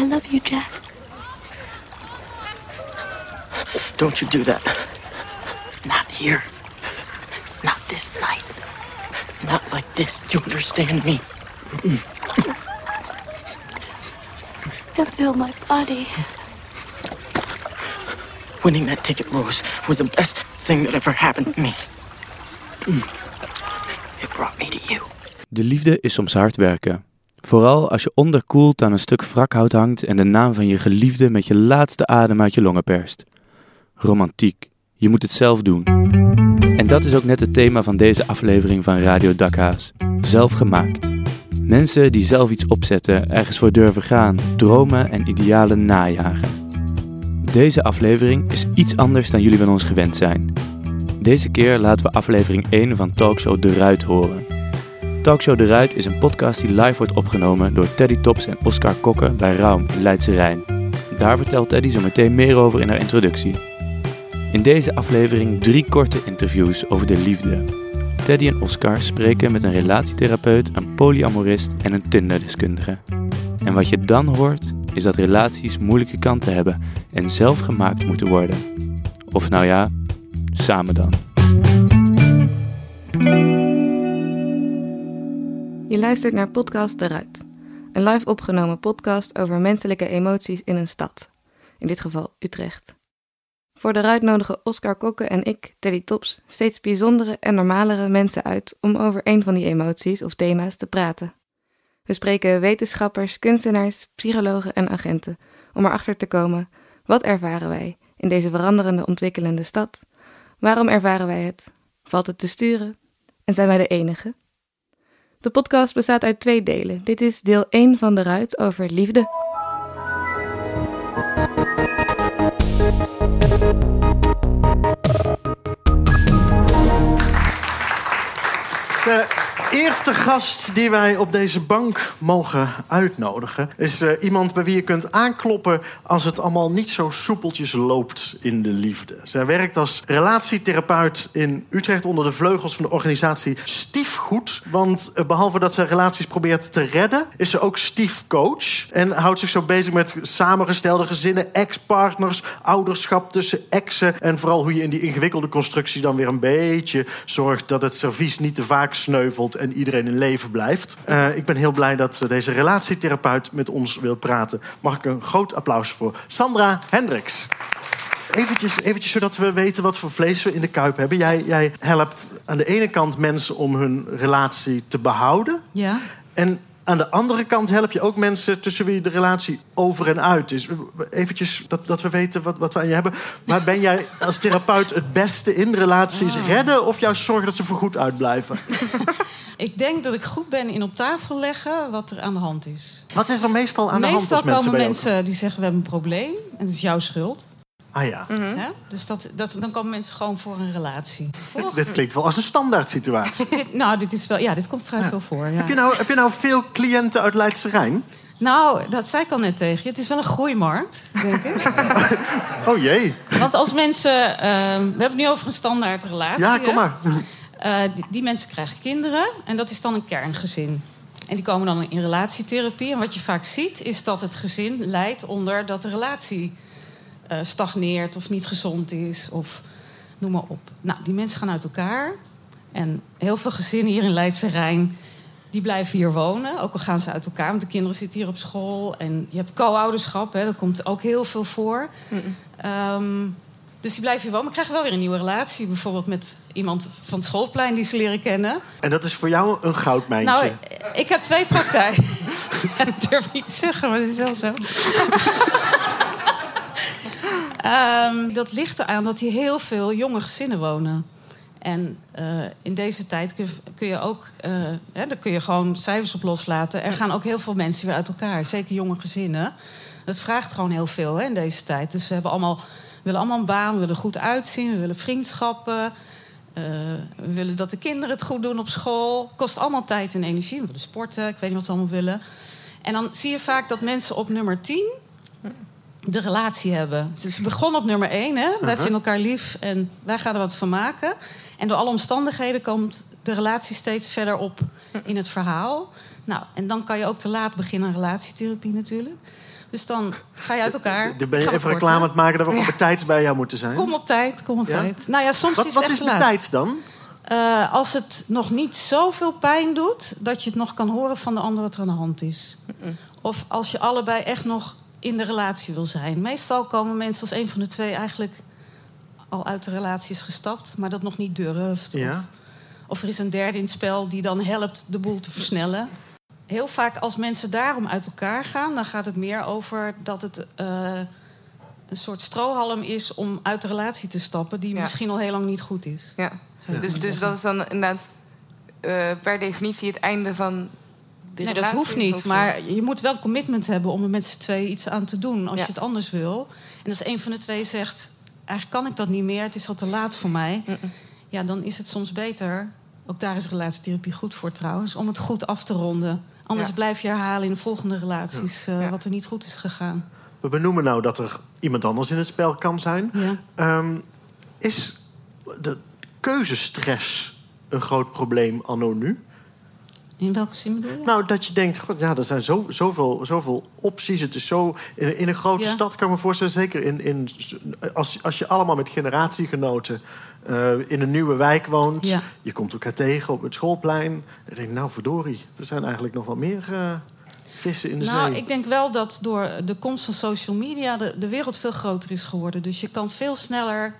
I love you, Jack. Don't you do that. Not here. Not this night. Not like this. Do You understand me? And feel my body. Winning that ticket, Rose, was the best thing that ever happened to me. It brought me to you. De liefde is soms hard werken. Vooral als je onderkoeld aan een stuk wrakhout hangt en de naam van je geliefde met je laatste adem uit je longen perst. Romantiek. Je moet het zelf doen. En dat is ook net het thema van deze aflevering van Radio Dakhaas. Zelfgemaakt. Mensen die zelf iets opzetten, ergens voor durven gaan, dromen en idealen najagen. Deze aflevering is iets anders dan jullie van ons gewend zijn. Deze keer laten we aflevering 1 van Talkshow De Ruit horen. Talkshow De Ruit is een podcast die live wordt opgenomen door Teddy Tops en Oscar Kokke bij Raum Leidse Rijn. Daar vertelt Teddy zo meteen meer over in haar introductie. In deze aflevering drie korte interviews over de liefde. Teddy en Oscar spreken met een relatietherapeut, een polyamorist en een Tinder-deskundige. En wat je dan hoort, is dat relaties moeilijke kanten hebben en zelf gemaakt moeten worden. Of nou ja, samen dan. Je luistert naar Podcast De Ruit. Een live opgenomen podcast over menselijke emoties in een stad. In dit geval Utrecht. Voor De Ruit nodigen Oscar Kokke en ik, Teddy Tops, steeds bijzondere en normalere mensen uit om over een van die emoties of thema's te praten. We spreken wetenschappers, kunstenaars, psychologen en agenten om erachter te komen wat ervaren wij in deze veranderende, ontwikkelende stad? Waarom ervaren wij het? Valt het te sturen? En zijn wij de enige? De podcast bestaat uit twee delen. Dit is deel 1 van de Ruit over liefde. De eerste gast die wij op deze bank mogen uitnodigen... is eh, iemand bij wie je kunt aankloppen als het allemaal niet zo soepeltjes loopt in de liefde. Zij werkt als relatietherapeut in Utrecht onder de vleugels van de organisatie Stiefgoed. Want eh, behalve dat ze relaties probeert te redden, is ze ook stiefcoach. En houdt zich zo bezig met samengestelde gezinnen, ex-partners, ouderschap tussen exen... en vooral hoe je in die ingewikkelde constructie dan weer een beetje zorgt... dat het servies niet te vaak sneuvelt en iedereen in leven blijft. Eh, ik ben heel blij dat deze relatietherapeut met ons wil praten. Mag ik een groot applaus voor Sandra Hendricks. Eventjes, eventjes zodat we weten wat voor vlees we in de kuip hebben. Jij, jij helpt aan de ene kant mensen om hun relatie te behouden. Ja. En aan de andere kant help je ook mensen tussen wie de relatie over en uit is. Eventjes dat, dat we weten wat, wat we aan je hebben. Maar ben jij als therapeut het beste in relaties redden... of juist zorgen dat ze voorgoed uitblijven? Ik denk dat ik goed ben in op tafel leggen wat er aan de hand is. Wat is er meestal aan de hand Meestal als mensen komen bij je mensen die zeggen we hebben een probleem en dat is jouw schuld. Ah ja, Hè? Dus dat, dat, dan komen mensen gewoon voor een relatie. dit, dit klinkt wel als een standaard situatie. Dit, nou, dit is wel, ja, dit komt vrij veel voor. Ja. Heb, je nou, heb je nou veel cliënten uit Leidse Rijn? Nou, dat zei ik al net tegen je. Het is wel een groeimarkt, denk ik. Oh jee. Want als mensen, ehm, we hebben het nu over een standaard relatie. Ja, kom maar. Eh, die, die mensen krijgen kinderen en dat is dan een kerngezin. En die komen dan in relatietherapie. En wat je vaak ziet, is dat het gezin leidt onder dat de relatie eh, stagneert of niet gezond is. Of noem maar op. Nou, die mensen gaan uit elkaar. En heel veel gezinnen hier in Leidse Rijn, die blijven hier wonen. Ook al gaan ze uit elkaar, want de kinderen zitten hier op school. En je hebt co-ouderschap, hè, dat komt ook heel veel voor. Ehm, dus die blijven hier wonen, maar krijgen wel weer een nieuwe relatie. Bijvoorbeeld met iemand van het schoolplein die ze leren kennen. En dat is voor jou een goudmijntje. Nou, ik heb twee praktijken. dat durf ik niet te zeggen, maar dat is wel zo. Ehm, dat ligt eraan dat hier heel veel jonge gezinnen wonen. En eh, in deze tijd kun, kun je ook, eh, hè, daar kun je gewoon cijfers op loslaten. Er gaan ook heel veel mensen weer uit elkaar, zeker jonge gezinnen. Dat vraagt gewoon heel veel hè, in deze tijd. Dus we hebben allemaal, willen allemaal een baan, we willen goed uitzien, we willen vriendschappen. eh, we willen dat de kinderen het goed doen op school. Kost allemaal tijd en energie. We willen sporten, ik weet niet wat we allemaal willen. En dan zie je vaak dat mensen op nummer 10 de relatie hebben. Dus ze begonnen op nummer 1. Hè? Wij vinden elkaar lief en wij gaan er wat van maken. En door alle omstandigheden komt de relatie steeds verder op in het verhaal. Nou, en dan kan je ook te laat beginnen aan relatietherapie natuurlijk. Dus dan ga je uit elkaar. Dan ben je we even reclame aan het maken dat we gewoon betijds bij jou moeten zijn. Kom op tijd, kom op Ja? tijd. Nou ja, soms wat is wat het is echt te laat. betijds dan? Eh, als het nog niet zoveel pijn doet, dat je het nog kan horen van de ander wat er aan de hand is. Of als je allebei echt nog in de relatie wil zijn. Meestal komen mensen als een van de twee eigenlijk al uit de relatie is gestapt, maar dat nog niet durft. Of, Ja. of er is een derde in het spel die dan helpt de boel te versnellen. Heel vaak als mensen daarom uit elkaar gaan, dan gaat het meer over dat het eh, een soort strohalm is om uit de relatie te stappen, die Ja. misschien al heel lang niet goed is. Ja. Dus, dus dat is dan inderdaad eh, per definitie het einde van Nee, dat hoeft niet. Maar je moet wel commitment hebben om er met z'n tweeën iets aan te doen als Ja. je het anders wil. En als een van de twee zegt, eigenlijk kan ik dat niet meer, het is al te laat voor mij. Ja, dan is het soms beter, ook daar is relatietherapie goed voor trouwens, om het goed af te ronden. Anders Ja. blijf je herhalen in de volgende relaties eh, Ja. wat er niet goed is gegaan. We benoemen nou dat er iemand anders in het spel kan zijn. Ja. Ehm, is de keuzestress een groot probleem anno nu? In welke zin bedoel je? Nou, dat je denkt, god, ja, er zijn zo, zoveel, zoveel opties. Het is zo, in, in een grote Ja. stad kan ik me voorstellen, zeker in, in, als, als je allemaal met generatiegenoten eh, in een nieuwe wijk woont. Ja. Je komt elkaar tegen op het schoolplein. En je denkt, nou verdorie, er zijn eigenlijk nog wel meer eh, vissen in de Nou, zee. ik denk wel dat door de komst van social media de, de wereld veel groter is geworden. Dus je kan veel sneller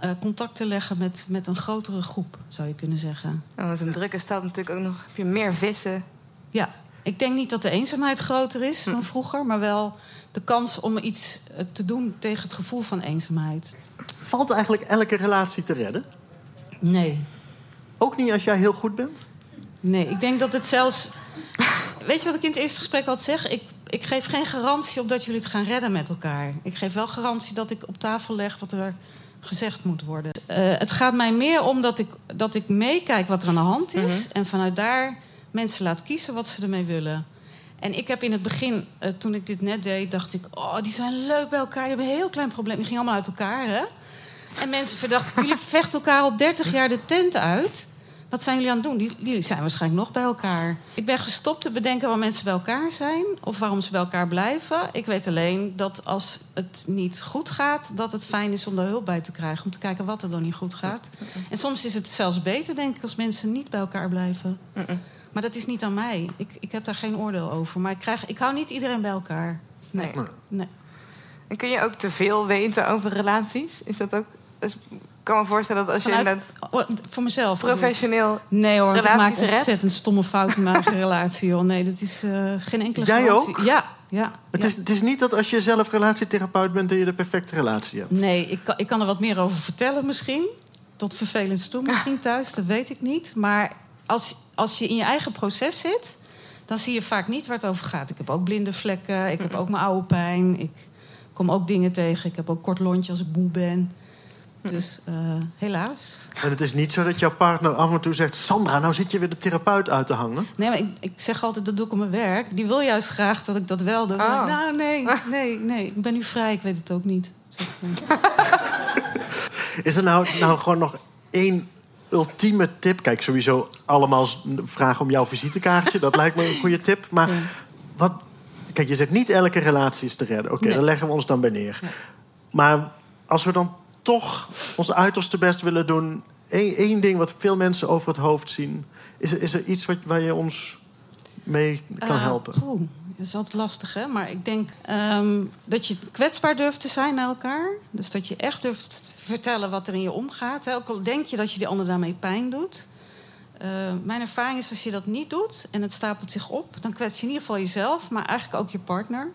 eh, contacten leggen met, met een grotere groep, zou je kunnen zeggen. Oh, dat is een drukke stad natuurlijk ook nog. Heb je meer vissen? Ja, ik denk niet dat de eenzaamheid groter is Hm. dan vroeger, maar wel de kans om iets eh, te doen tegen het gevoel van eenzaamheid. Valt eigenlijk elke relatie te redden? Nee. Ook niet als jij heel goed bent? Nee, ik denk dat het zelfs. Weet je wat ik in het eerste gesprek had zeg? Ik, ik geef geen garantie op dat jullie het gaan redden met elkaar. Ik geef wel garantie dat ik op tafel leg wat er gezegd moet worden. Eh, het gaat mij meer om dat ik, dat ik meekijk wat er aan de hand is. En vanuit daar mensen laat kiezen wat ze ermee willen. En ik heb in het begin, eh, toen ik dit net deed, dacht ik... oh, die zijn leuk bij elkaar, die hebben een heel klein probleem. Die gingen allemaal uit elkaar, hè? En mensen verdachten, jullie vechten elkaar al 30 jaar de tent uit. Wat zijn jullie aan het doen? Die, jullie zijn waarschijnlijk nog bij elkaar. Ik ben gestopt te bedenken waarom mensen bij elkaar zijn... of waarom ze bij elkaar blijven. Ik weet alleen dat als het niet goed gaat... dat het fijn is om daar hulp bij te krijgen. Om te kijken wat er dan niet goed gaat. En soms is het zelfs beter, denk ik, als mensen niet bij elkaar blijven. Maar dat is niet aan mij. Ik, ik heb daar geen oordeel over. Maar ik, krijg, ik hou niet iedereen bij elkaar. Nee. Nee. nee. En kun je ook te veel weten over relaties? Is dat ook... ik kan me voorstellen dat als je Vanuit- inderdaad Oh, voor mezelf. professioneel... Nee hoor, want ik maak Relaties redt? ontzettend stomme fouten in mijn relatie. Joh. Nee, dat is eh, geen enkele Jij garantie. ook? Ja, ja. Het, ja. is, het is niet dat als je zelf relatietherapeut bent... dat je de perfecte relatie hebt. Nee, ik kan, ik kan er wat meer over vertellen misschien. Tot vervelend toe misschien thuis, dat weet ik niet. Maar als, als je in je eigen proces zit... dan zie je vaak niet waar het over gaat. Ik heb ook blinde vlekken, ik heb ook mijn oude pijn. Ik kom ook dingen tegen. Ik heb ook kort lontje als ik moe ben. Dus eh, helaas. En het is niet zo dat jouw partner af en toe zegt... Sandra, nou zit je weer de therapeut uit te hangen. Nee, maar ik, ik zeg altijd, dat doe ik op mijn werk. Die wil juist graag dat ik dat wel doe. Oh. Nou, nee, nee, nee. Ik ben nu vrij, ik weet het ook niet. Zegt hij. Is er nou, nou gewoon nog één ultieme tip? Kijk, sowieso allemaal vragen om jouw visitekaartje. Dat lijkt me een goede tip. Maar Ja. wat... Kijk, je zegt niet elke relatie is te redden. Oké, Nee. daar leggen we ons dan bij neer. Maar als we dan toch ons uiterste best willen doen... één ding wat veel mensen over het hoofd zien... is, er- is er iets wat, waar je ons mee kan Eh, helpen? dat is altijd lastig, hè? Maar ik denk ehm, dat je kwetsbaar durft te zijn naar elkaar. Dus dat je echt durft te vertellen wat er in je omgaat. Hè? Ook al denk je dat je die ander daarmee pijn doet. Eh, mijn ervaring is als je dat niet doet en het stapelt zich op... dan kwets je in ieder geval jezelf, maar eigenlijk ook je partner.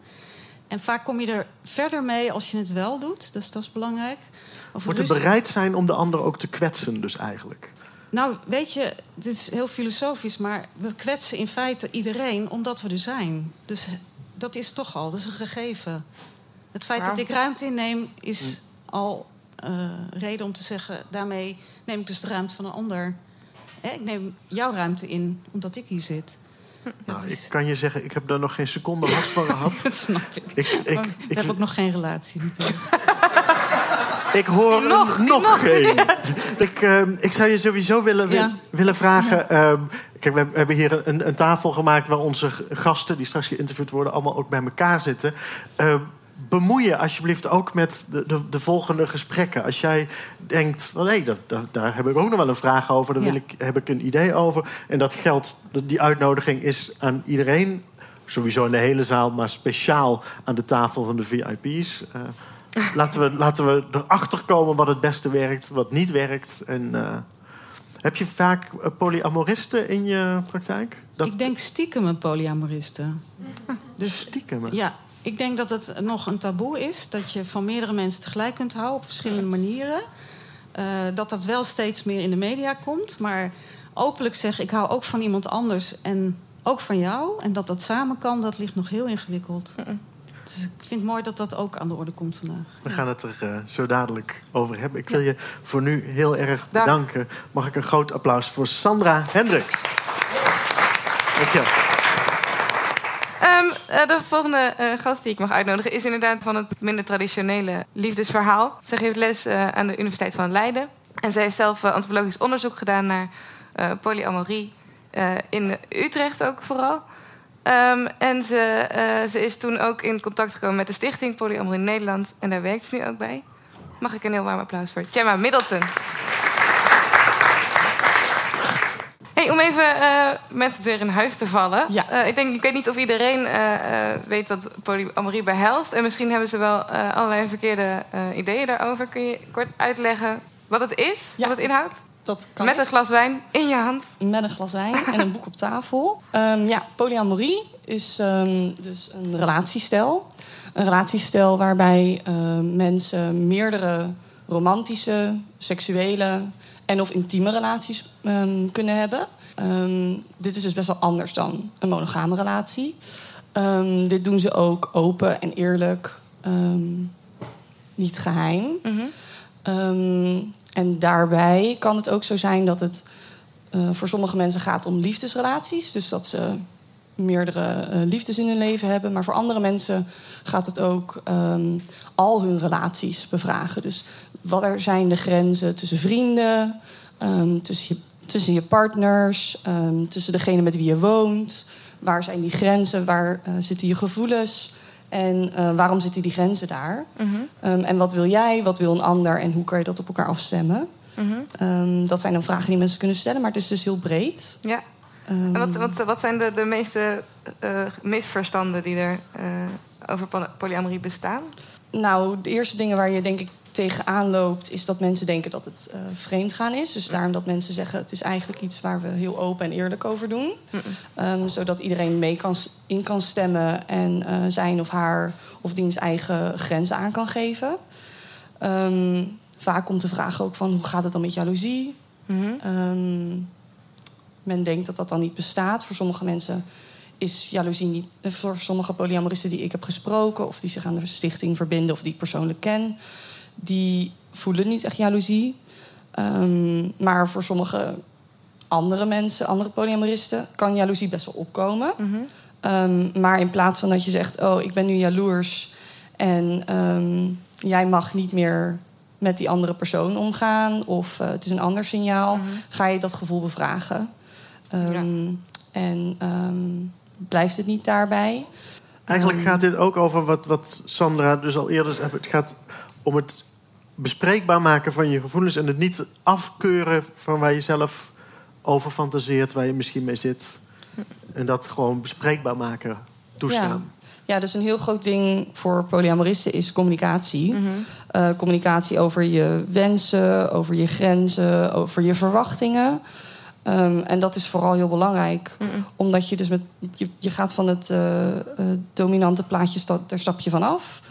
En vaak kom je er verder mee als je het wel doet. Dus dat is belangrijk. Over Moet er ruzie- bereid zijn om de ander ook te kwetsen dus eigenlijk? Nou, weet je, dit is heel filosofisch, maar we kwetsen in feite iedereen omdat we er zijn. Dus dat is toch al, dat is een gegeven. Het feit Ja. dat ik ruimte inneem is al eh, reden om te zeggen... daarmee neem ik dus de ruimte van een ander. Hè, ik neem jouw ruimte in, omdat ik hier zit. Nou, ik kan je zeggen, ik heb daar nog geen seconde last van gehad. dat snap ik. Ik, ik, ik heb ook nog geen relatie natuurlijk. Ik hoor een- Nog, nog, geen. Ik, ehm, ik zou je sowieso willen, wil- Ja. willen vragen. ehm, kijk, we hebben hier een, een tafel gemaakt waar onze gasten die straks geïnterviewd worden, allemaal ook bij elkaar zitten. Ehm, bemoei je alsjeblieft ook met de, de, de volgende gesprekken. Als jij denkt, nee, daar, daar, daar heb ik ook nog wel een vraag over, daar wil ik, heb ik een idee over. En dat geldt, die uitnodiging is aan iedereen. Sowieso in de hele zaal, maar speciaal aan de tafel van de VIP's. Eh, laten, we, laten we erachter komen wat het beste werkt, wat niet werkt. En, eh, heb je vaak eh, polyamoristen in je praktijk? Dat Ik denk stiekem een polyamoristen. Dus stiekem. ja, ik denk dat het nog een taboe is. Dat je van meerdere mensen tegelijk kunt houden op verschillende manieren. Eh, dat dat wel steeds meer in de media komt. Maar openlijk zeggen, ik hou ook van iemand anders en ook van jou. En dat dat samen kan, dat ligt nog heel ingewikkeld. Dus ik vind het mooi dat dat ook aan de orde komt vandaag. We gaan het er eh, zo dadelijk over hebben. Ik wil je voor nu heel erg Dank. bedanken. Mag ik een groot applaus voor Sandra Hendricks. Dank Ehm, eh, de volgende eh, gast die ik mag uitnodigen is inderdaad van het minder traditionele liefdesverhaal. Zij geeft les eh, aan de Universiteit van Leiden. En zij heeft zelf antropologisch onderzoek gedaan naar polyamorie in Utrecht ook vooral. Ehm, en ze, ze is toen ook in contact gekomen met de stichting Polyamorie Nederland. En daar werkt ze nu ook bij. Mag ik een heel warm applaus voor Gemma Middleton. Hey, om even eh mensen weer in huis te vallen. Ja. Eh, ik, denk, ik weet niet of iedereen eh, weet wat polyamorie behelst. En misschien hebben ze wel allerlei verkeerde ideeën daarover. Kun je kort uitleggen wat het is, Ja. wat het inhoudt? Dat kan Met een glas wijn in je hand. met een glas wijn en een boek op tafel. Ehm, ja, polyamorie is ehm, dus een relatiestijl. Een relatiestijl waarbij mensen meerdere romantische, seksuele en of intieme relaties ehm, kunnen hebben. Ehm, dit is dus best wel anders dan een monogame relatie. Ehm, dit doen ze ook open en eerlijk, niet geheim. Ehm, en daarbij kan het ook zo zijn dat het eh, voor sommige mensen gaat om liefdesrelaties. Dus dat ze meerdere eh, liefdes in hun leven hebben. Maar voor andere mensen gaat het ook al hun relaties bevragen. Dus wat er zijn de grenzen tussen vrienden, ehm, tussen, je, tussen je partners, ehm, tussen degene met wie je woont. Waar zijn die grenzen? Waar eh, zitten je gevoelens? En eh, waarom zitten die grenzen daar? Ehm, en wat wil jij, wat wil een ander en hoe kan je dat op elkaar afstemmen? Ehm, dat zijn dan vragen die mensen kunnen stellen, maar het is dus heel breed. Ja. En wat, wat, wat zijn de, de meeste eh, misverstanden die er over poly- polyamorie bestaan? Nou, de eerste dingen waar je denk ik tegenaan loopt, is dat mensen denken dat het eh vreemdgaan is. Dus daarom dat mensen zeggen het is eigenlijk iets waar we heel open en eerlijk over doen. Ehm, zodat iedereen mee kan, in kan stemmen en eh, zijn of haar of diens eigen grenzen aan kan geven. Ehm, vaak komt de vraag ook van hoe gaat het dan met jaloezie? Ehm, men denkt dat dat dan niet bestaat. Voor sommige mensen is jaloezie niet. eh, Voor sommige polyamoristen die ik heb gesproken, of die zich aan de stichting verbinden, of die ik persoonlijk ken, die voelen niet echt jaloezie. Ehm, maar voor sommige andere mensen, andere polyamoristen, kan jaloezie best wel opkomen. Ehm, maar in plaats van dat je zegt: Oh, ik ben nu jaloers en ehm, jij mag niet meer met die andere persoon omgaan, of eh, het is een ander signaal, ga je dat gevoel bevragen. Ehm, En ehm, blijft het niet daarbij? Eigenlijk gaat dit ook over wat, wat Sandra dus al eerder zei. Het gaat om het bespreekbaar maken van je gevoelens... en het niet afkeuren van waar je zelf over fantaseert... waar je misschien mee zit. En dat gewoon bespreekbaar maken, toestaan. Ja, dus een heel groot ding voor polyamoristen is communicatie. Eh, communicatie over je wensen, over je grenzen, over je verwachtingen. Ehm, en dat is vooral heel belangrijk, omdat je dus met je, je gaat van het eh, eh, dominante plaatje sta, daar stap je van af.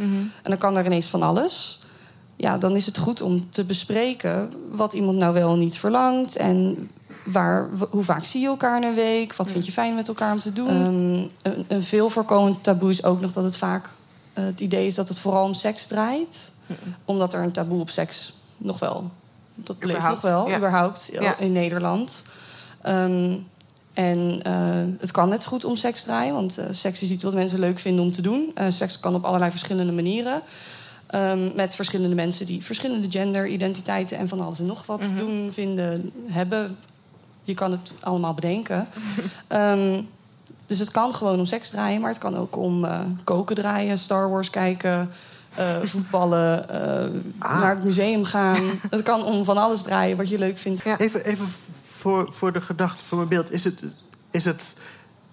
En dan kan er ineens van alles. Ja, dan is het goed om te bespreken wat iemand nou wel niet verlangt en waar, hoe vaak zie je elkaar in een week? Wat vind je fijn met elkaar om te doen? Ehm, een, een veel voorkomend taboe is ook nog dat het vaak eh, het idee is dat het vooral om seks draait. Omdat er een taboe op seks nog wel. Dat leeft nog wel, ja. überhaupt, Ja. in Nederland. Ehm, en eh, het kan net zo goed om seks draaien, want eh, seks is iets wat mensen leuk vinden om te doen. Eh, seks kan op allerlei verschillende manieren. Ehm, met verschillende mensen die verschillende genderidentiteiten en van alles en nog wat doen, vinden, hebben. Je kan het allemaal bedenken. Ehm, dus het kan gewoon om seks draaien, maar het kan ook om koken draaien, Star Wars kijken, eh, voetballen, eh, naar het museum gaan. het kan om van alles draaien wat je leuk vindt. Ja. Even, even voor, voor de gedachte van mijn beeld. Is het, is het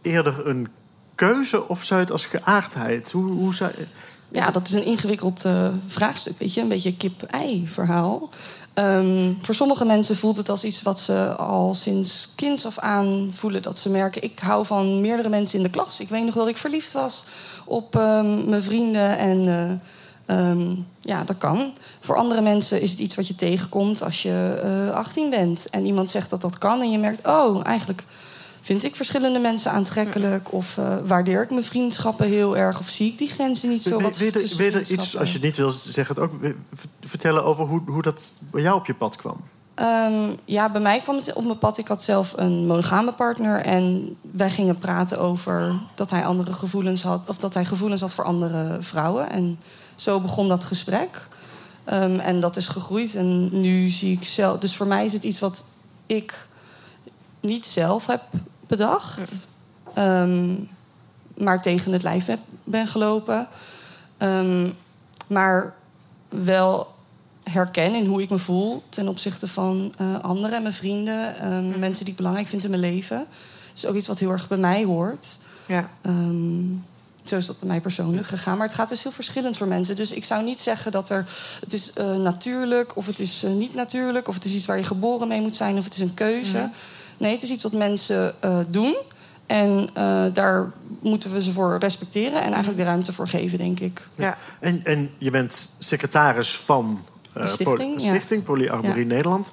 eerder een keuze of zou je het als geaardheid? Hoe, hoe zou, Ja, dat is een ingewikkeld eh, vraagstuk, weet je. Een beetje kip-ei-verhaal. Ehm, voor sommige mensen voelt het als iets wat ze al sinds kinds af aan voelen. Dat ze merken, ik hou van meerdere mensen in de klas. Ik weet nog dat ik verliefd was op ehm, mijn vrienden en... eh, ehm, ja, dat kan. Voor andere mensen is het iets wat je tegenkomt als je eh 18 bent. En iemand zegt dat dat kan en je merkt... oh, eigenlijk vind ik verschillende mensen aantrekkelijk... of eh, waardeer ik mijn vriendschappen heel erg... of zie ik die grenzen niet zo wat weet je- je iets, als je het niet wil zeggen, het ook vertellen over hoe, hoe dat bij jou op je pad kwam? Ehm, ja, bij mij kwam het op mijn pad. Ik had zelf een monogame partner. En wij gingen praten over dat hij andere gevoelens had. Of dat hij gevoelens had voor andere vrouwen. En zo begon dat gesprek. Ehm, en dat is gegroeid. En nu zie ik zelf. Dus voor mij is het iets wat ik niet zelf heb bedacht. Ehm, maar tegen het lijf heb- ben gelopen. Ehm, maar wel herken in hoe ik me voel ten opzichte van eh, anderen en mijn vrienden, ehm, mensen die ik belangrijk vind in mijn leven. Dus ook iets wat heel erg bij mij hoort. Ja. Zo is dat bij mij persoonlijk gegaan. Maar het gaat dus heel verschillend voor mensen. Dus ik zou niet zeggen dat er. Het is eh, natuurlijk of het is eh, niet natuurlijk. Of het is iets waar je geboren mee moet zijn. Of het is een keuze. Nee, het is iets wat mensen eh, doen. En eh, daar moeten we ze voor respecteren. En eigenlijk de ruimte voor geven, denk ik. Ja. En, en je bent secretaris van eh, De stichting, Poly- ja. stichting Polyarmorie Ja. Nederland.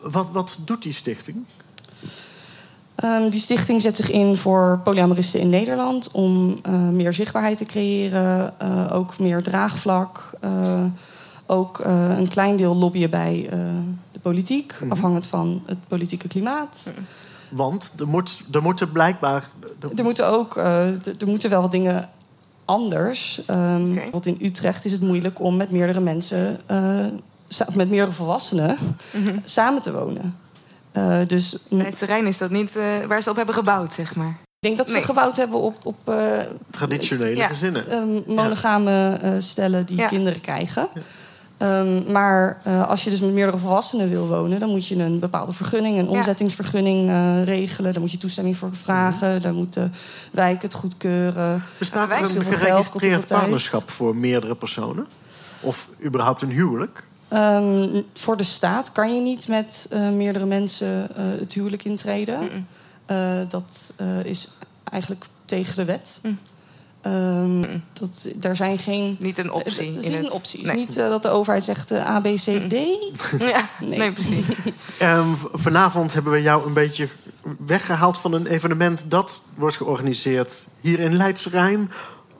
Wat, wat doet die stichting? Ehm, die stichting zet zich in voor polyamoristen in Nederland om eh, meer zichtbaarheid te creëren, eh, ook meer draagvlak, eh, ook een klein deel lobbyen bij de politiek, Mhm. afhankelijk van het politieke klimaat. Want er, moet, er moeten blijkbaar... er- Er moeten ook er- er moeten wel wat dingen anders. Ehm, Bijvoorbeeld in Utrecht is het moeilijk om met meerdere mensen, met meerdere volwassenen, samen te wonen. Eh, dus Nee, het terrein is dat niet eh, waar ze op hebben gebouwd, zeg maar. Ik denk dat ze Nee. gebouwd hebben op, op eh, Traditionele Ja. gezinnen. ehm, monogame eh, stellen die Ja. kinderen krijgen. Ehm, maar eh, als je dus met meerdere volwassenen wil wonen, dan moet je een bepaalde vergunning, een omzettingsvergunning eh, regelen. Daar moet je toestemming voor vragen. Daar moet de wijk het goedkeuren. Bestaat er een geregistreerd partnerschap voor meerdere personen? Of überhaupt een huwelijk? Ehm, voor de staat kan je niet met eh, meerdere mensen eh, het huwelijk intreden. Eh, dat eh, is eigenlijk tegen de wet. Ehm, dat, daar zijn geen... Niet een optie. Het is in niet het- een optie. Het is niet dat de overheid zegt A, B, C, D. Ja, Nee. nee, precies. Ehm, vanavond hebben we jou een beetje weggehaald van een evenement dat wordt georganiseerd hier in Leidse Rijn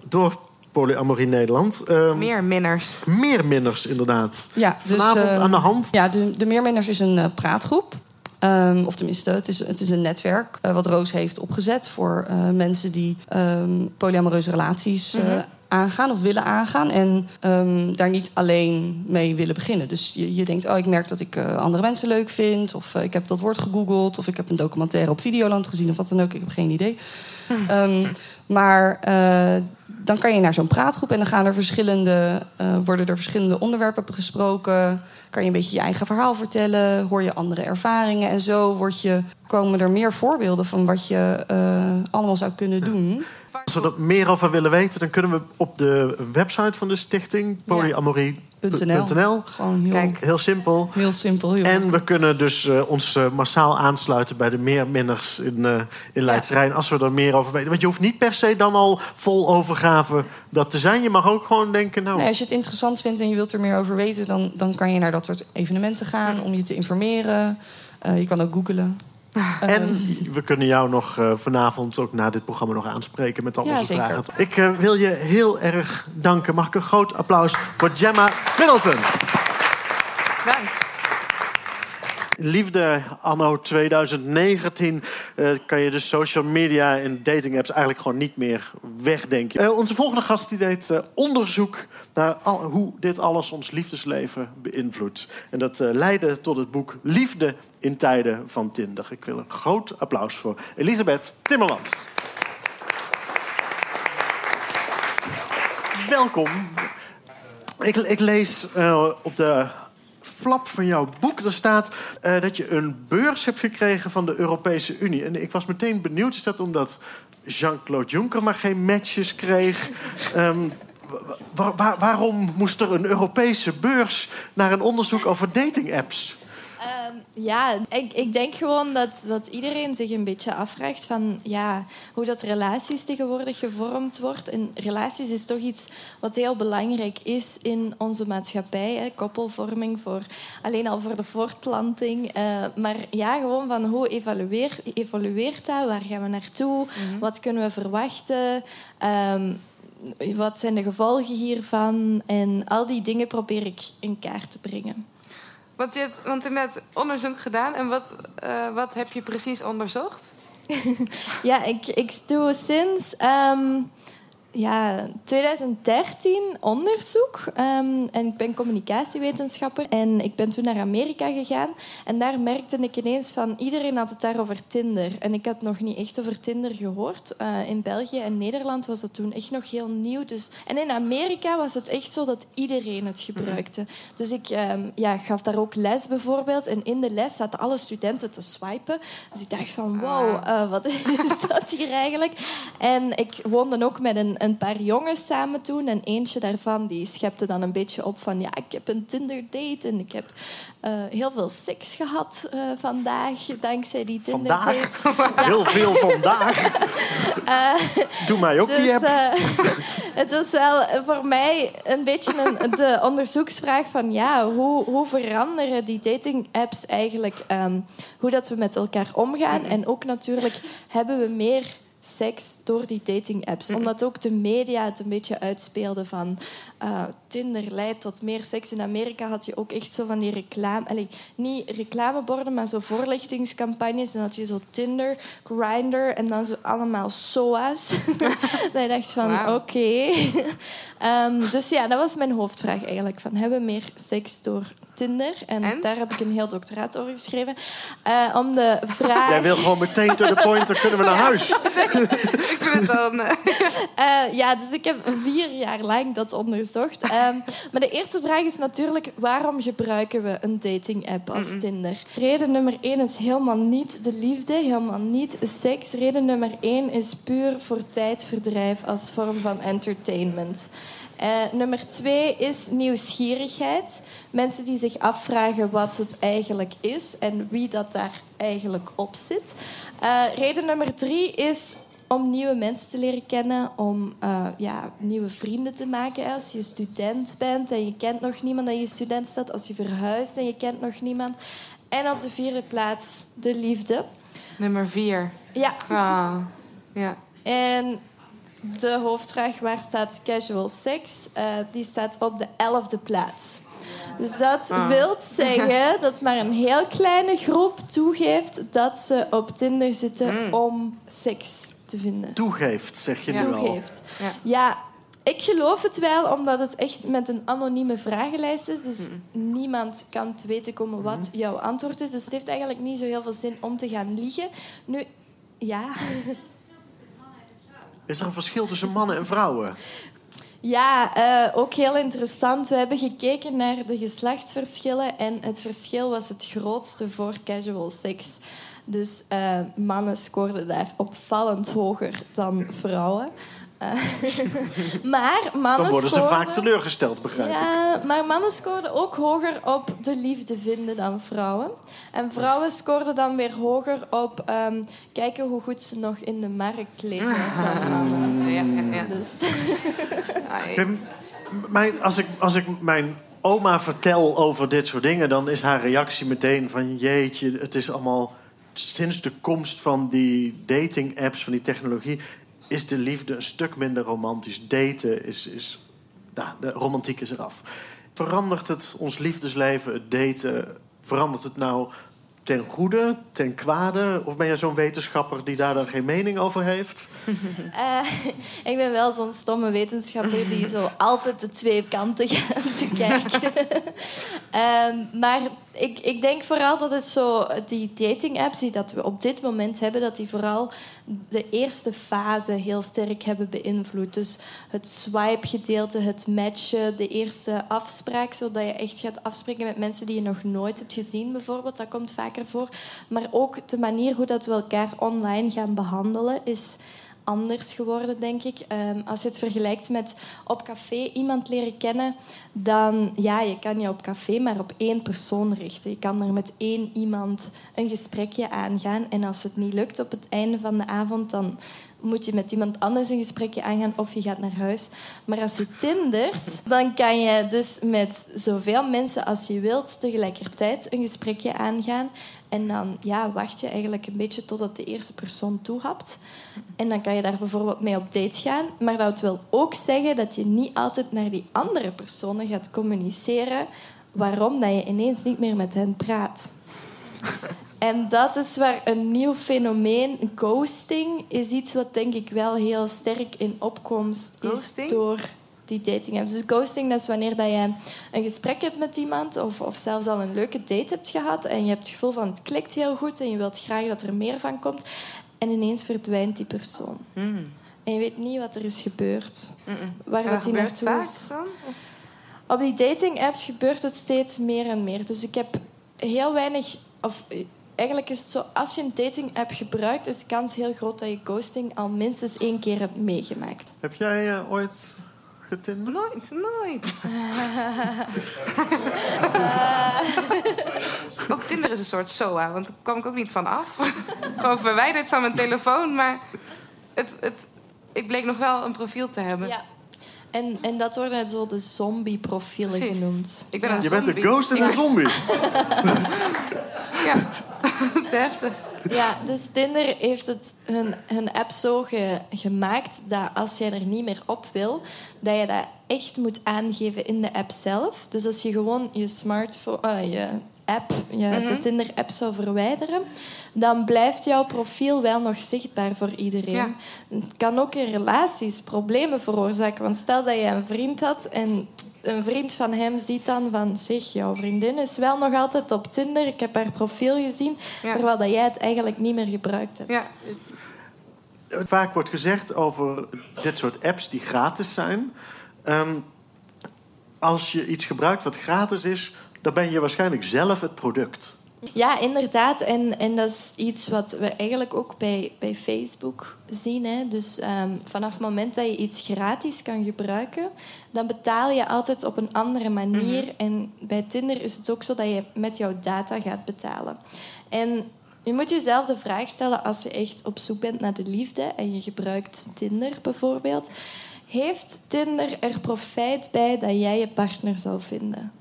door Polyamorie Nederland. Ehm, Meer minners. meer minners, inderdaad. Ja, dus, Vanavond eh, aan de hand. Ja, de, de Meerminners is een eh, praatgroep. Ehm, of tenminste, het is, het is een netwerk eh, wat Roos heeft opgezet voor eh, mensen die ehm, polyamoreuze relaties eh, Mhm. aangaan of willen aangaan. En ehm, daar niet alleen mee willen beginnen. Dus je, je denkt, oh, ik merk dat ik eh, andere mensen leuk vind. Of ik heb dat woord gegoogeld. Of ik heb een documentaire op Videoland gezien. Of wat dan ook. Ik heb geen idee. Ehm, maar eh, dan kan je naar zo'n praatgroep en dan gaan er verschillende, eh, worden er verschillende onderwerpen gesproken. Kan je een beetje je eigen verhaal vertellen, hoor je andere ervaringen. En zo word je, komen er meer voorbeelden van wat je eh, allemaal zou kunnen doen. Als we er meer over willen weten, dan kunnen we op de website van de stichting polyamorie.nl. Gewoon heel, Kijk. Heel simpel. heel simpel. Heel En we kunnen dus eh, ons eh, massaal aansluiten bij de meerminners in, eh in Leidse Rijn. Als we er meer over weten. Want je hoeft niet per se dan al vol overgave dat te zijn. Je mag ook gewoon denken, nou... Nee, als je het interessant vindt en je wilt er meer over weten, dan, dan kan je naar dat soort evenementen gaan om je te informeren. Je kan ook googlen. En we kunnen jou nog eh, vanavond ook na dit programma nog aanspreken met al Ja, onze zeker. vragen. Ik eh, wil je heel erg danken. Mag ik een groot applaus voor Gemma Middleton. Dank. Liefde anno 2019 eh, kan je de social media en dating apps eigenlijk gewoon niet meer wegdenken. Eh, onze volgende gast die deed eh, onderzoek naar al- hoe dit alles ons liefdesleven beïnvloedt. En dat leidde tot het boek Liefde in tijden van Tinder. Ik wil een groot applaus voor Elisabeth Timmermans. Welkom. Ik, ik lees op de flap van jouw boek. Er staat eh, dat je een beurs hebt gekregen van de Europese Unie. En ik was meteen benieuwd. Is dat omdat Jean-Claude Juncker maar geen matches kreeg? Ehm, wa- wa- waarom moest er een Europese beurs naar een onderzoek over datingapps? Ehm, ja, ik, ik denk gewoon dat, dat iedereen zich een beetje afvraagt van ja, hoe dat relaties tegenwoordig gevormd wordt. En relaties is toch iets wat heel belangrijk is in onze maatschappij. Hè. Koppelvorming voor, alleen al voor de voortplanting. Eh, maar ja, gewoon van hoe evalueer, evolueert dat? Waar gaan we naartoe? Wat kunnen we verwachten? Ehm, wat zijn de gevolgen hiervan? En al die dingen probeer ik in kaart te brengen. Want je hebt want net onderzoek gedaan. En wat, eh, wat heb je precies onderzocht? Ja, ik, ik doe sinds ehm, ja, 2013 onderzoek. Ehm, en ik ben communicatiewetenschapper. En ik ben toen naar Amerika gegaan. En daar merkte ik ineens van... Iedereen had het daar over Tinder. En ik had nog niet echt over Tinder gehoord. Eh, in België en Nederland was dat toen echt nog heel nieuw. Dus, en in Amerika was het echt zo dat iedereen het gebruikte. Dus ik ehm, ja, gaf daar ook les bijvoorbeeld. En in de les zaten alle studenten te swipen. Dus ik dacht van, wow, eh, wat is dat hier eigenlijk? En ik woonde ook met een, een paar jongens samen toen. En eentje daarvan die schepte dan een beetje op van... Ja, ik heb een Tinder-date en ik heb eh, heel veel seks gehad eh, vandaag. Dankzij die Tinder-date. Vandaag? Heel veel vandaag. Doe mij ook die Dus app. eh, het was wel voor mij een beetje een, de onderzoeksvraag van ja, hoe, hoe veranderen die dating apps eigenlijk ehm, hoe dat we met elkaar omgaan en ook natuurlijk hebben we meer seks door die dating apps. Omdat ook de media het een beetje uitspeelden van eh, Tinder leidt tot meer seks. In Amerika had je ook echt zo van die reclame allee, niet reclameborden maar zo voorlichtingscampagnes. En had je zo Tinder Grindr en dan zo allemaal SOA's dat je dacht van, oké. Ehm, dus ja, dat was mijn hoofdvraag eigenlijk. Van, hebben we meer seks door Tinder? En, En? daar heb ik een heel doctoraat over geschreven. Eh, om de vraag... Jij wil gewoon meteen to the point, dan kunnen we naar huis. Ik vind het dan... eh, Eh, ja, dus ik heb vier jaar lang dat onderzocht. Ehm, maar de eerste vraag is natuurlijk... waarom gebruiken we een dating-app als Tinder? Reden nummer één is helemaal niet de liefde, helemaal niet seks. Reden nummer één is puur voor tijdverdrijf als vorm van entertainment. Eh, nummer twee is nieuwsgierigheid. Mensen die zich afvragen wat het eigenlijk is en wie dat daar eigenlijk op zit. Eh, reden nummer drie is om nieuwe mensen te leren kennen, om eh, ja, nieuwe vrienden te maken. Als je student bent en je kent nog niemand en je student staat, als je verhuist en je kent nog niemand. En op de vierde plaats de liefde. Nummer vier. Ja, Ah, ja. en de hoofdvraag, waar staat casual sex? Eh, die staat op de elfde plaats. Dus dat Ah. wil zeggen dat maar een heel kleine groep toegeeft dat ze op Tinder zitten om seks te vinden. Toegeeft, zeg je Ja. nu al. Toegeeft. Ja. Ja, ik geloof het wel, omdat het echt met een anonieme vragenlijst is. Dus niemand kan te weten komen wat jouw antwoord is. Dus het heeft eigenlijk niet zo heel veel zin om te gaan liegen. Nu, ja... Is er een verschil tussen mannen en vrouwen? Ja, eh, ook heel interessant. We hebben gekeken naar de geslachtsverschillen en het verschil was het grootste voor casual seks. Dus eh, mannen scoorden daar opvallend hoger dan vrouwen. Eh, maar mannen Dan worden ze vaak teleurgesteld, begrijp ik. ja, maar mannen scoorden ook hoger op de liefde vinden dan vrouwen. En vrouwen scoorden dan weer hoger op ehm, kijken hoe goed ze nog in de markt liggen dan mannen. Ja, ja, ja. Dus. Kijk, Mijn, als, ik, als ik mijn oma vertel over dit soort dingen... dan is haar reactie meteen van... jeetje, het is allemaal... sinds de komst van die dating-apps, van die technologie... is de liefde een stuk minder romantisch. Daten is... is nou, de romantiek is eraf. Verandert het ons liefdesleven, het daten... verandert het nou ten goede, ten kwade? Of ben je zo'n wetenschapper die daar dan geen mening over heeft? Uh, ik ben wel zo'n stomme wetenschapper die zo altijd de twee kanten gaat bekijken. um, maar ik, ik denk vooral dat het zo, die dating apps die dat we op dit moment hebben, dat die vooral de eerste fase heel sterk hebben beïnvloed. Dus het swipe-gedeelte, het matchen, de eerste afspraak, zodat je echt gaat afspreken met mensen die je nog nooit hebt gezien, bijvoorbeeld. Dat komt vaker voor. Maar ook de manier hoe dat we elkaar online gaan behandelen is anders geworden, denk ik. Um, als je het vergelijkt met op café iemand leren kennen, dan ja, je kan je op café maar op één persoon richten. Je kan maar met één iemand een gesprekje aangaan. En als het niet lukt op het einde van de avond, dan moet je met iemand anders een gesprekje aangaan of je gaat naar huis. Maar als je tindert, dan kan je dus met zoveel mensen als je wilt tegelijkertijd een gesprekje aangaan. En dan ja, wacht je eigenlijk een beetje totdat de eerste persoon toehapt. En dan kan je daar bijvoorbeeld mee op date gaan. Maar dat wil ook zeggen dat je niet altijd naar die andere personen gaat communiceren. Waarom? Dat je ineens niet meer met hen praat. En dat is waar een nieuw fenomeen, ghosting, is iets wat denk ik wel heel sterk in opkomst ghosting? is door die dating apps. Dus ghosting dat is wanneer dat je een gesprek hebt met iemand of, of zelfs al een leuke date hebt gehad en je hebt het gevoel van het klikt heel goed en je wilt graag dat er meer van komt en ineens verdwijnt die persoon. Mm. En je weet niet wat er is gebeurd. Mm -mm. Waar dat die naartoe vaak is. dan? Op die dating apps gebeurt het steeds meer en meer. Dus ik heb heel weinig. Of eigenlijk is het zo, als je een dating app gebruikt, is de kans heel groot dat je ghosting al minstens één keer hebt meegemaakt. Heb jij eh, ooit getinderd? Nooit, nooit. ook Tinder is een soort SOA, want daar kwam ik ook niet van af. Gewoon verwijderd van mijn telefoon, maar het, het, ik bleek nog wel een profiel te hebben. Ja. En, en dat worden zo de zombie-profielen Precies. genoemd. Ik ben Ja. een Je bent een zombie. ghost en Ja. een zombie. Ja, is heftig. Ja, dus Tinder heeft het hun, hun app zo ge- gemaakt dat als jij er niet meer op wil, dat je dat echt moet aangeven in de app zelf. Dus als je gewoon je smartphone, je app, je, de Tinder-app zou verwijderen, dan blijft jouw profiel wel nog zichtbaar voor iedereen. Ja. Het kan ook in relaties problemen veroorzaken. Want stel dat je een vriend had en een vriend van hem ziet dan van... Zeg, jouw vriendin is wel nog altijd op Tinder. Ik heb haar profiel gezien. Ja. Terwijl dat jij het eigenlijk niet meer gebruikt hebt. Ja, Vaak wordt gezegd over dit soort apps die gratis zijn. ehm, als je iets gebruikt wat gratis is, dan ben je waarschijnlijk zelf het product. Ja, inderdaad. En, en dat is iets wat we eigenlijk ook bij, bij Facebook zien. Hè. Dus ehm, vanaf het moment dat je iets gratis kan gebruiken, dan betaal je altijd op een andere manier. En bij Tinder is het ook zo dat je met jouw data gaat betalen. En je moet jezelf de vraag stellen als je echt op zoek bent naar de liefde en je gebruikt Tinder bijvoorbeeld. Heeft Tinder er profijt bij dat jij je partner zou vinden?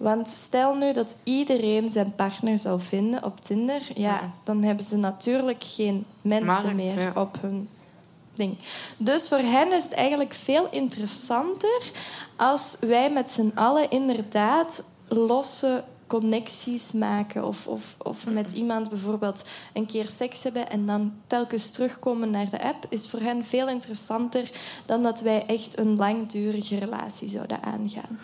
Want stel nu dat iedereen zijn partner zou vinden op Tinder, ja, dan hebben ze natuurlijk geen mensen Markt, meer ja. op hun ding. Dus voor hen is het eigenlijk veel interessanter als wij met z'n allen inderdaad losse connecties maken. Of, of, of met iemand bijvoorbeeld een keer seks hebben en dan telkens terugkomen naar de app, is voor hen veel interessanter dan dat wij echt een langdurige relatie zouden aangaan.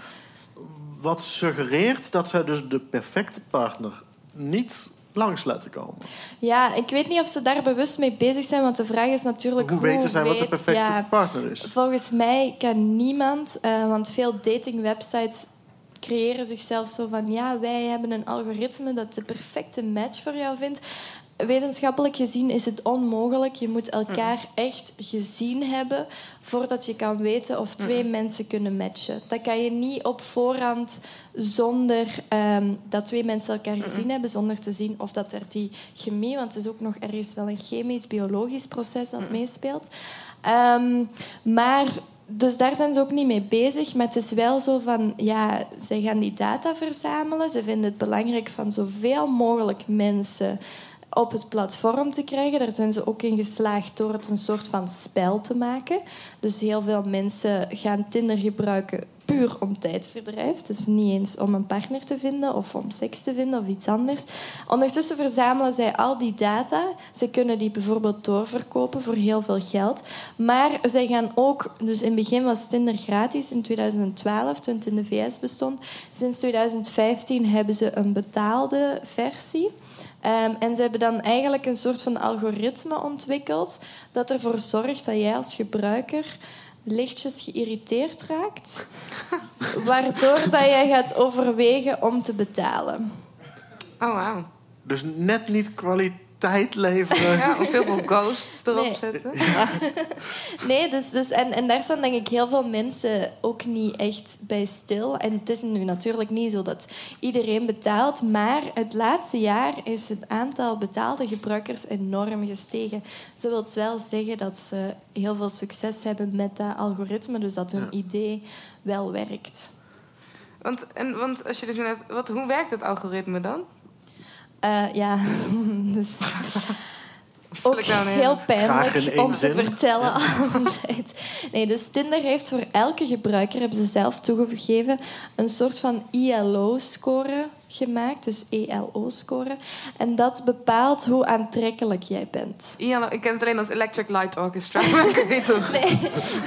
Wat suggereert dat zij dus de perfecte partner niet langs laten komen. Ja, ik weet niet of ze daar bewust mee bezig zijn, want de vraag is natuurlijk Hoe weten zij wat de perfecte ja, partner is? Volgens mij kan niemand, eh, want veel datingwebsites creëren zichzelf zo van ja, wij hebben een algoritme dat de perfecte match voor jou vindt. Wetenschappelijk gezien is het onmogelijk. Je moet elkaar echt gezien hebben voordat je kan weten of twee mensen kunnen matchen. Dat kan je niet op voorhand zonder ehm, dat twee mensen elkaar gezien hebben, zonder te zien of dat er die chemie, want het is ook nog ergens wel een chemisch-biologisch proces dat meespeelt. Ehm, maar dus daar zijn ze ook niet mee bezig. Maar het is wel zo van, ja, zij gaan die data verzamelen. Ze vinden het belangrijk van zoveel mogelijk mensen op het platform te krijgen. Daar zijn ze ook in geslaagd door het een soort van spel te maken. Dus heel veel mensen gaan Tinder gebruiken puur om tijdverdrijf. Dus niet eens om een partner te vinden of om seks te vinden of iets anders. Ondertussen verzamelen zij al die data. Ze kunnen die bijvoorbeeld doorverkopen voor heel veel geld. Maar zij gaan ook... Dus in het begin was Tinder gratis in 2012, toen het in de VS bestond. Sinds 2015 hebben ze een betaalde versie. Ehm, en ze hebben dan eigenlijk een soort van algoritme ontwikkeld dat ervoor zorgt dat jij als gebruiker lichtjes geïrriteerd raakt, waardoor dat jij gaat overwegen om te betalen. Oh, wauw. Dus net niet leveren. Ja, of heel veel ghosts erop Nee. zetten. Nee, dus, dus, en, en daar staan denk ik heel veel mensen ook niet echt bij stil. En het is nu natuurlijk niet zo dat iedereen betaalt, maar het laatste jaar is het aantal betaalde gebruikers enorm gestegen. Ze wil wel zeggen dat ze heel veel succes hebben met dat algoritme, dus dat hun idee wel werkt. Want, en, want als je dus net, wat, hoe werkt het algoritme dan? Eh, ja, dus ook heel pijnlijk om te vertellen altijd. Nee, dus Tinder heeft voor elke gebruiker, hebben ze zelf toegegeven, een soort van ILO-score gemaakt. Dus ELO-score. En dat bepaalt hoe aantrekkelijk jij bent. ILO, ik ken het alleen als Electric Light Orchestra. Nee,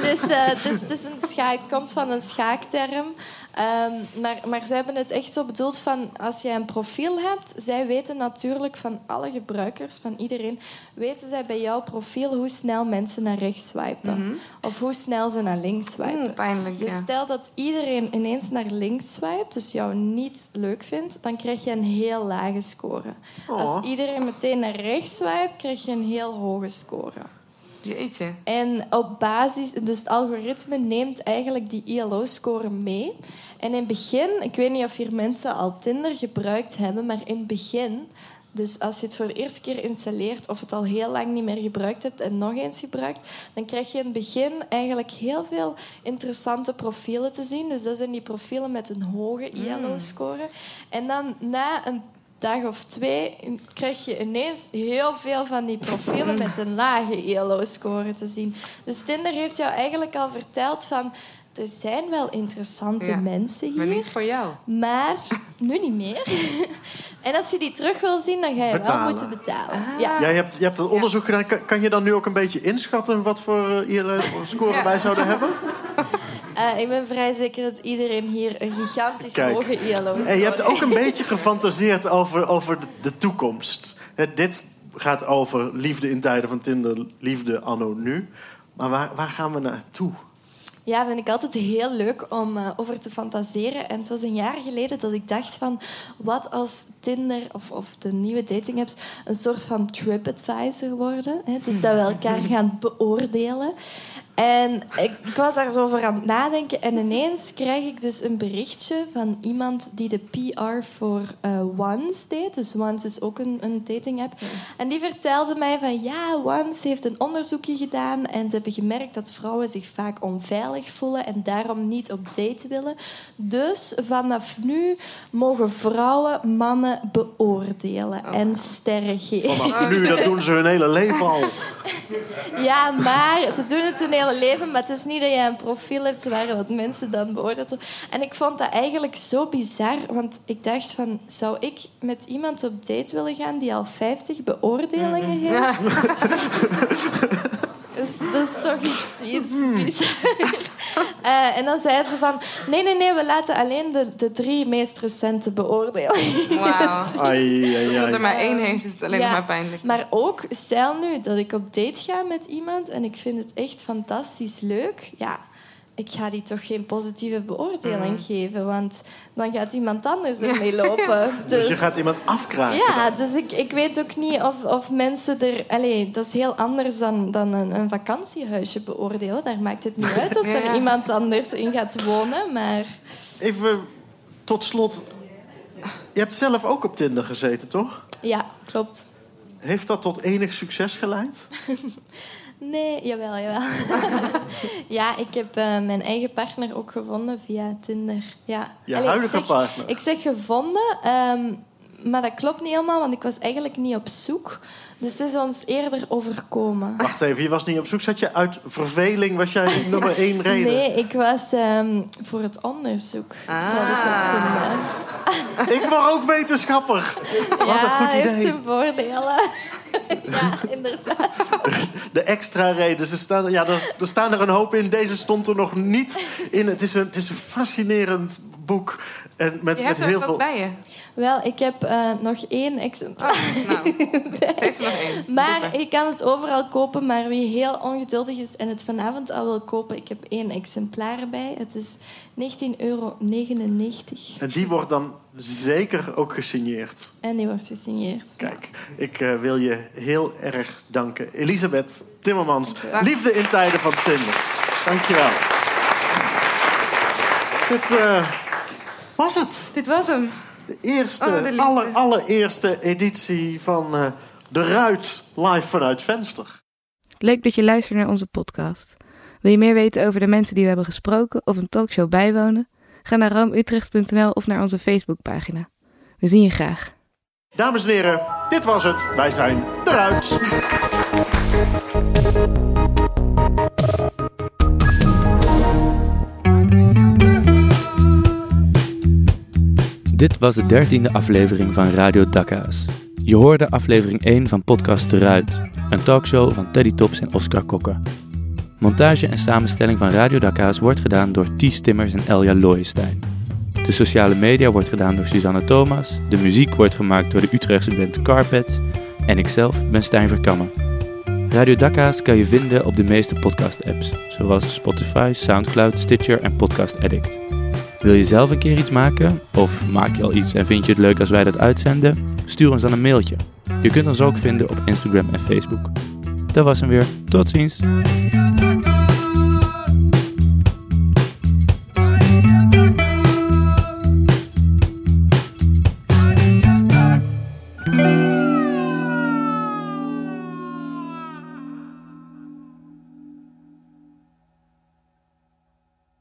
dus, eh, het, is, het, is een schaak, het komt van een schaakterm. Ehm, maar, maar ze hebben het echt zo bedoeld van... Als jij een profiel hebt... Zij weten natuurlijk van alle gebruikers, van iedereen... Weten zij bij jouw profiel hoe snel mensen naar rechts swipen. Of hoe snel ze naar links swipen. Oeh, pijnlijk, Dus ja. stel dat iedereen ineens naar links swipt, dus jou niet leuk vindt, dan krijg je een heel lage score. Oh. Als iedereen meteen naar rechts swipt, krijg je een heel hoge score. Jeetje. En op basis, dus het algoritme neemt eigenlijk die ILO-score mee. En in het begin, ik weet niet of hier mensen al Tinder gebruikt hebben, maar in het begin, dus als je het voor de eerste keer installeert of het al heel lang niet meer gebruikt hebt en nog eens gebruikt, dan krijg je in het begin eigenlijk heel veel interessante profielen te zien. Dus dat zijn die profielen met een hoge ILO-score. En dan na een dag of twee krijg je ineens heel veel van die profielen met een lage ILO-score te zien. Dus Tinder heeft jou eigenlijk al verteld van... Er zijn wel interessante Ja, mensen hier, Maar niet voor jou. maar nu niet meer. en als je die terug wil zien, dan ga je Betalen. wel moeten betalen. Ja. Jij hebt, je hebt dat onderzoek gedaan. Kan, kan je dan nu ook een beetje inschatten wat voor uh, ILO-score Ja. wij zouden hebben? Eh, ik ben vrij zeker dat iedereen hier een gigantisch Kijk. hoge ILO-score En je hebt ook een beetje gefantaseerd over, over de, de toekomst. Hè, dit gaat over liefde in tijden van Tinder, liefde anno nu. Maar waar, waar gaan we naartoe? Ja, vind ik altijd heel leuk om eh, over te fantaseren. En het was een jaar geleden dat ik dacht van... Wat als Tinder of, of de nieuwe dating apps een soort van TripAdvisor worden? Hè? Dus dat we elkaar gaan beoordelen. En ik, ik was daar zo over aan het nadenken. En ineens krijg ik dus een berichtje van iemand die de PR voor eh, Once deed. Dus Once is ook een, een dating app. En die vertelde mij van ja, Once heeft een onderzoekje gedaan. En ze hebben gemerkt dat vrouwen zich vaak onveilig voelen en daarom niet op date willen. Dus vanaf nu mogen vrouwen mannen beoordelen en sterren geven. Vanaf nu, dat doen ze hun hele leven al. Ja, maar ze doen het hun hele leven, maar het is niet dat je een profiel hebt waar dat mensen dan beoordeeld worden. En ik vond dat eigenlijk zo bizar, want ik dacht van, zou ik met iemand op date willen gaan die al 50 beoordelingen heeft? Dus dat is toch iets, iets bizar. Eh, en dan zeiden ze van, nee, nee, nee, we laten alleen de, de drie meest recente beoordelingen. Wauw. Ai, ai, Als er maar één heeft, is het alleen nog maar pijnlijk. Maar ook, stel nu dat ik op date ga met iemand en ik vind het echt fantastisch leuk. Ja, ik ga die toch geen positieve beoordeling Mm. geven, want dan gaat iemand anders ermee lopen. Dus je gaat iemand afkraken. Ja, dan. dus ik, ik weet ook niet of, of mensen er... Allee, dat is heel anders dan, dan een, een vakantiehuisje beoordelen. Daar maakt het niet uit als er iemand anders in gaat wonen, maar... Even tot slot. Je hebt zelf ook op Tinder gezeten, toch? Ja, klopt. Heeft dat tot enig succes geleid? Nee, jawel, jawel. ja, ik heb eh, mijn eigen partner ook gevonden via Tinder. Ja. Je Allee, huidige ik zeg, partner? Ik zeg gevonden. ehm, maar dat klopt niet helemaal, want ik was eigenlijk niet op zoek. Dus het is ons eerder overkomen. Wacht even, je was niet op zoek. Zat je uit verveling? Was jij nummer één reden? Nee, ik was ehm, voor het onderzoek. Ah. Ik. Ik word ook wetenschapper. Wat ja, een goed heeft idee. zijn voordelen. ja, inderdaad. De extra reden. Ze staan, ja, er, er staan er een hoop in. Deze stond er nog niet in. Het is een, het is een fascinerend boek. En met, Je met hebt er heel ook veel... bij je. Wel, ik heb eh, nog één exemplaar. Oh, nou, ze heeft er nog één. Maar Super. ik kan het overal kopen. Maar wie heel ongeduldig is en het vanavond al wil kopen... Ik heb één exemplaar erbij. Het is 19,99 euro. En die wordt dan zeker ook gesigneerd. En die wordt gesigneerd. Kijk, ik eh, wil je heel erg danken. Elisabeth Timmermans. Liefde in tijden van Tinder. Dankjewel. Dit eh, was het. Dit was hem. De eerste, Oh, aller, allereerste editie van eh, De Ruit live vanuit Venster. Leuk dat je luistert naar onze podcast. Wil je meer weten over de mensen die we hebben gesproken of een talkshow bijwonen? Ga naar roomutrecht.nl of naar onze Facebookpagina. We zien je graag. Dames en heren, dit was het. Wij zijn De Dit was de dertiende aflevering van Radio Dakka's. Je hoorde aflevering 1 van podcast Ruit, een talkshow van Teddy Tops en Oscar Kokke. Montage en samenstelling van Radio Dakka's wordt gedaan door Ties Timmers en Elja Looijenstein. De sociale media wordt gedaan door Susanne Thomas, de muziek wordt gemaakt door de Utrechtse band Carpets en ikzelf ben Stijn Verkammen. Radio Dakka's kan je vinden op de meeste podcast-apps, zoals Spotify, Soundcloud, Stitcher en Podcast Addict. Wil je zelf een keer iets maken? Of maak je al iets en vind je het leuk als wij dat uitzenden? Stuur ons dan een mailtje. Je kunt ons ook vinden op Instagram en Facebook. Dat was hem weer. Tot ziens.